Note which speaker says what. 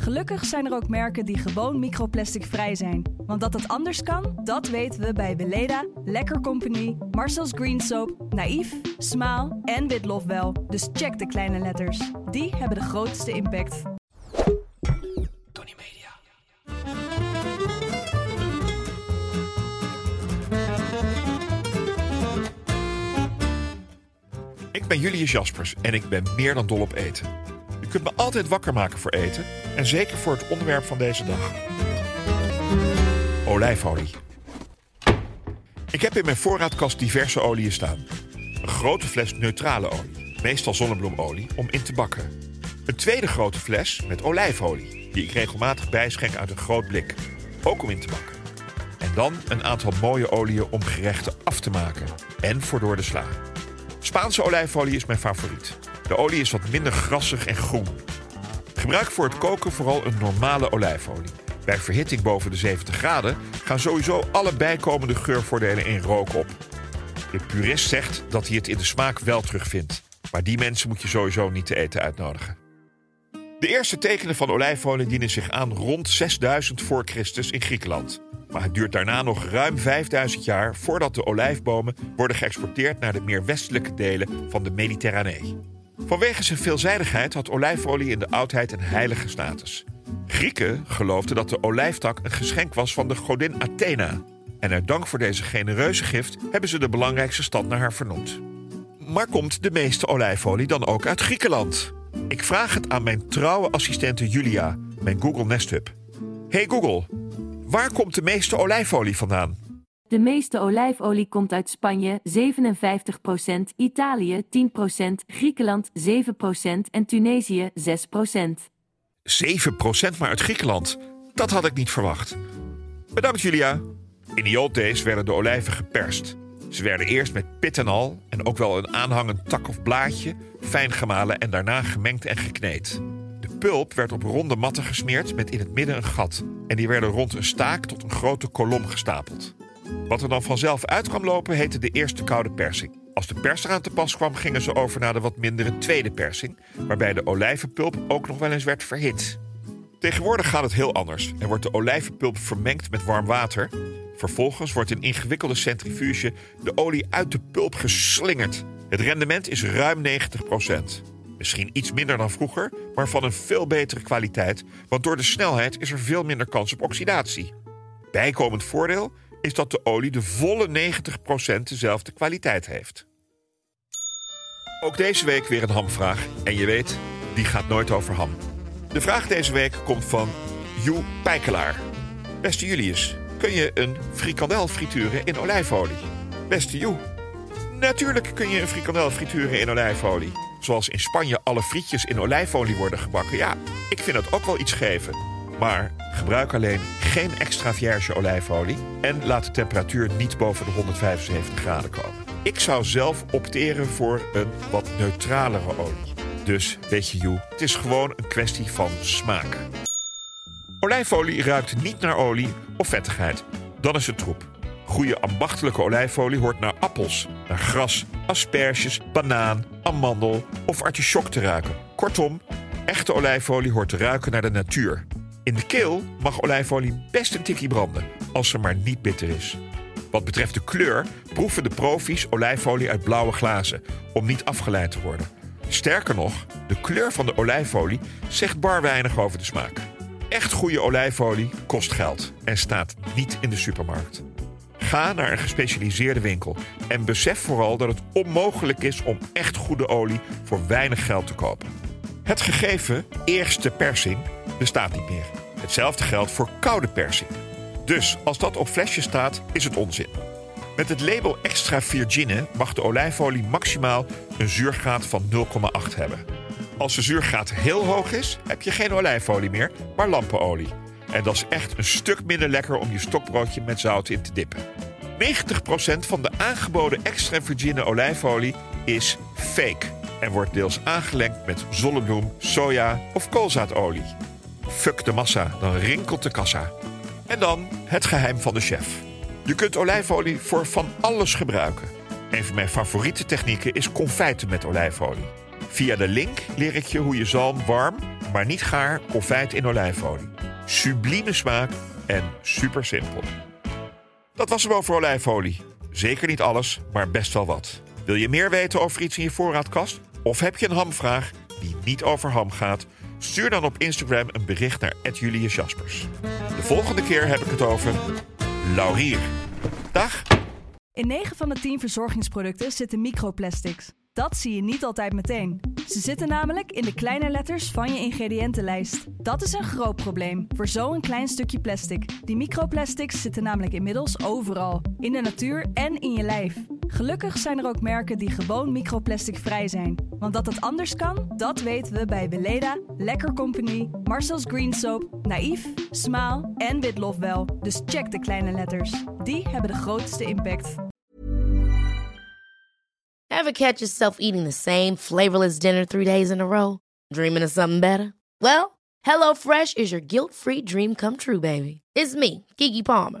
Speaker 1: Gelukkig zijn er ook merken die gewoon microplastic vrij zijn. Want dat het anders kan, dat weten we bij Weleda, Lekker Company, Marcel's Green Soap, Naïef, Smaal en Witlof wel. Dus check de kleine letters. Die hebben de grootste impact.
Speaker 2: Tony Media. Ik ben Julius Jaspers en ik ben meer dan dol op eten. Kunt me altijd wakker maken voor eten en zeker voor het onderwerp van deze dag. Olijfolie. Ik heb in mijn voorraadkast diverse oliën staan. Een grote fles neutrale olie, meestal zonnebloemolie, om in te bakken. Een tweede grote fles met olijfolie, die ik regelmatig bijschenk uit een groot blik, ook om in te bakken. En dan een aantal mooie oliën om gerechten af te maken en voor door de sla. Spaanse olijfolie is mijn favoriet. De olie is wat minder grassig en groen. Gebruik voor het koken vooral een normale olijfolie. Bij verhitting boven de 70 graden gaan sowieso alle bijkomende geurvoordelen in rook op. De purist zegt dat hij het in de smaak wel terugvindt. Maar die mensen moet je sowieso niet te eten uitnodigen. De eerste tekenen van olijfolie dienen zich aan rond 6000 voor Christus in Griekenland. Maar het duurt daarna nog ruim 5000 jaar voordat de olijfbomen worden geëxporteerd naar de meer westelijke delen van de Mediterranee. Vanwege zijn veelzijdigheid had olijfolie in de oudheid een heilige status. Grieken geloofden dat de olijftak een geschenk was van de godin Athena. En uit dank voor deze genereuze gift hebben ze de belangrijkste stad naar haar vernoemd. Maar komt de meeste olijfolie dan ook uit Griekenland? Ik vraag het aan mijn trouwe assistente Julia, mijn Google Nest Hub. Hey Google, waar komt de meeste olijfolie vandaan?
Speaker 3: De meeste olijfolie komt uit Spanje 57%, Italië 10%, Griekenland 7% en Tunesië 6%.
Speaker 2: 7% maar uit Griekenland. Dat had ik niet verwacht. Bedankt Julia. In days werden de olijven geperst. Ze werden eerst met pit en al en ook wel een aanhangend tak of blaadje fijn gemalen en daarna gemengd en gekneed. De pulp werd op ronde matten gesmeerd met in het midden een gat. En die werden rond een staak tot een grote kolom gestapeld. Wat er dan vanzelf uit kwam lopen heette de eerste koude persing. Als de pers eraan te pas kwam, gingen ze over naar de wat mindere tweede persing, waarbij de olijvenpulp ook nog wel eens werd verhit. Tegenwoordig gaat het heel anders en wordt de olijvenpulp vermengd met warm water. Vervolgens wordt in ingewikkelde centrifuge de olie uit de pulp geslingerd. Het rendement is ruim 90%. Misschien iets minder dan vroeger, maar van een veel betere kwaliteit, want door de snelheid is er veel minder kans op oxidatie. Bijkomend voordeel is dat de olie de volle 90% dezelfde kwaliteit heeft. Ook deze week weer een hamvraag. En je weet, die gaat nooit over ham. De vraag deze week komt van Joe Pijkelaar. Beste Julius, kun je een frikandel frituren in olijfolie? Beste Joe, natuurlijk kun je een frikandel frituren in olijfolie. Zoals in Spanje alle frietjes in olijfolie worden gebakken. Ja, ik vind dat ook wel iets geven. Maar gebruik alleen geen extra vierge olijfolie en laat de temperatuur niet boven de 175 graden komen. Ik zou zelf opteren voor een wat neutralere olie. Dus weet je Joe, het is gewoon een kwestie van smaak. Olijfolie ruikt niet naar olie of vettigheid. Dan is het troep. Goede ambachtelijke olijfolie hoort naar appels, naar gras, asperges, banaan, amandel of artichok te ruiken. Kortom, echte olijfolie hoort te ruiken naar de natuur. In de keel mag olijfolie best een tikkie branden, als ze maar niet bitter is. Wat betreft de kleur proeven de profies olijfolie uit blauwe glazen, om niet afgeleid te worden. Sterker nog, de kleur van de olijfolie zegt bar weinig over de smaak. Echt goede olijfolie kost geld en staat niet in de supermarkt. Ga naar een gespecialiseerde winkel en besef vooral dat het onmogelijk is om echt goede olie voor weinig geld te kopen. Het gegeven eerste persing bestaat niet meer. Hetzelfde geldt voor koude persing. Dus als dat op flesje staat, is het onzin. Met het label extra virgine mag de olijfolie maximaal een zuurgraad van 0,8 hebben. Als de zuurgraad heel hoog is, heb je geen olijfolie meer, maar lampenolie. En dat is echt een stuk minder lekker om je stokbroodje met zout in te dippen. 90% van de aangeboden extra virgine olijfolie is fake en wordt deels aangelengd met zonnebloem, soja of koolzaadolie. Fuck de massa, dan rinkelt de kassa. En dan het geheim van de chef. Je kunt olijfolie voor van alles gebruiken. Een van mijn favoriete technieken is confijten met olijfolie. Via de link leer ik je hoe je zalm warm, maar niet gaar, confijt in olijfolie. Sublieme smaak en super simpel. Dat was hem over olijfolie. Zeker niet alles, maar best wel wat. Wil je meer weten over iets in je voorraadkast? Of heb je een hamvraag die niet over ham gaat? Stuur dan op Instagram een bericht naar Julius Jaspers. De volgende keer heb ik het over laurier. Dag!
Speaker 1: In 9 van de 10 verzorgingsproducten zitten microplastics. Dat zie je niet altijd meteen. Ze zitten namelijk in de kleine letters van je ingrediëntenlijst. Dat is een groot probleem voor zo'n klein stukje plastic. Die microplastics zitten namelijk inmiddels overal, in de natuur en in je lijf. Gelukkig zijn er ook merken die gewoon microplasticvrij zijn. Want dat het anders kan, dat weten we bij Weleda, Lekker Company, Marcel's Green Soap, Naïef, Smaal en Witlof wel. Dus check de kleine letters. Die hebben de grootste impact.
Speaker 4: Ever catch yourself eating the same flavorless dinner three days in a row? Dreaming of something better? Well, HelloFresh is your guilt-free dream come true, baby. It's me, Kiki Palmer.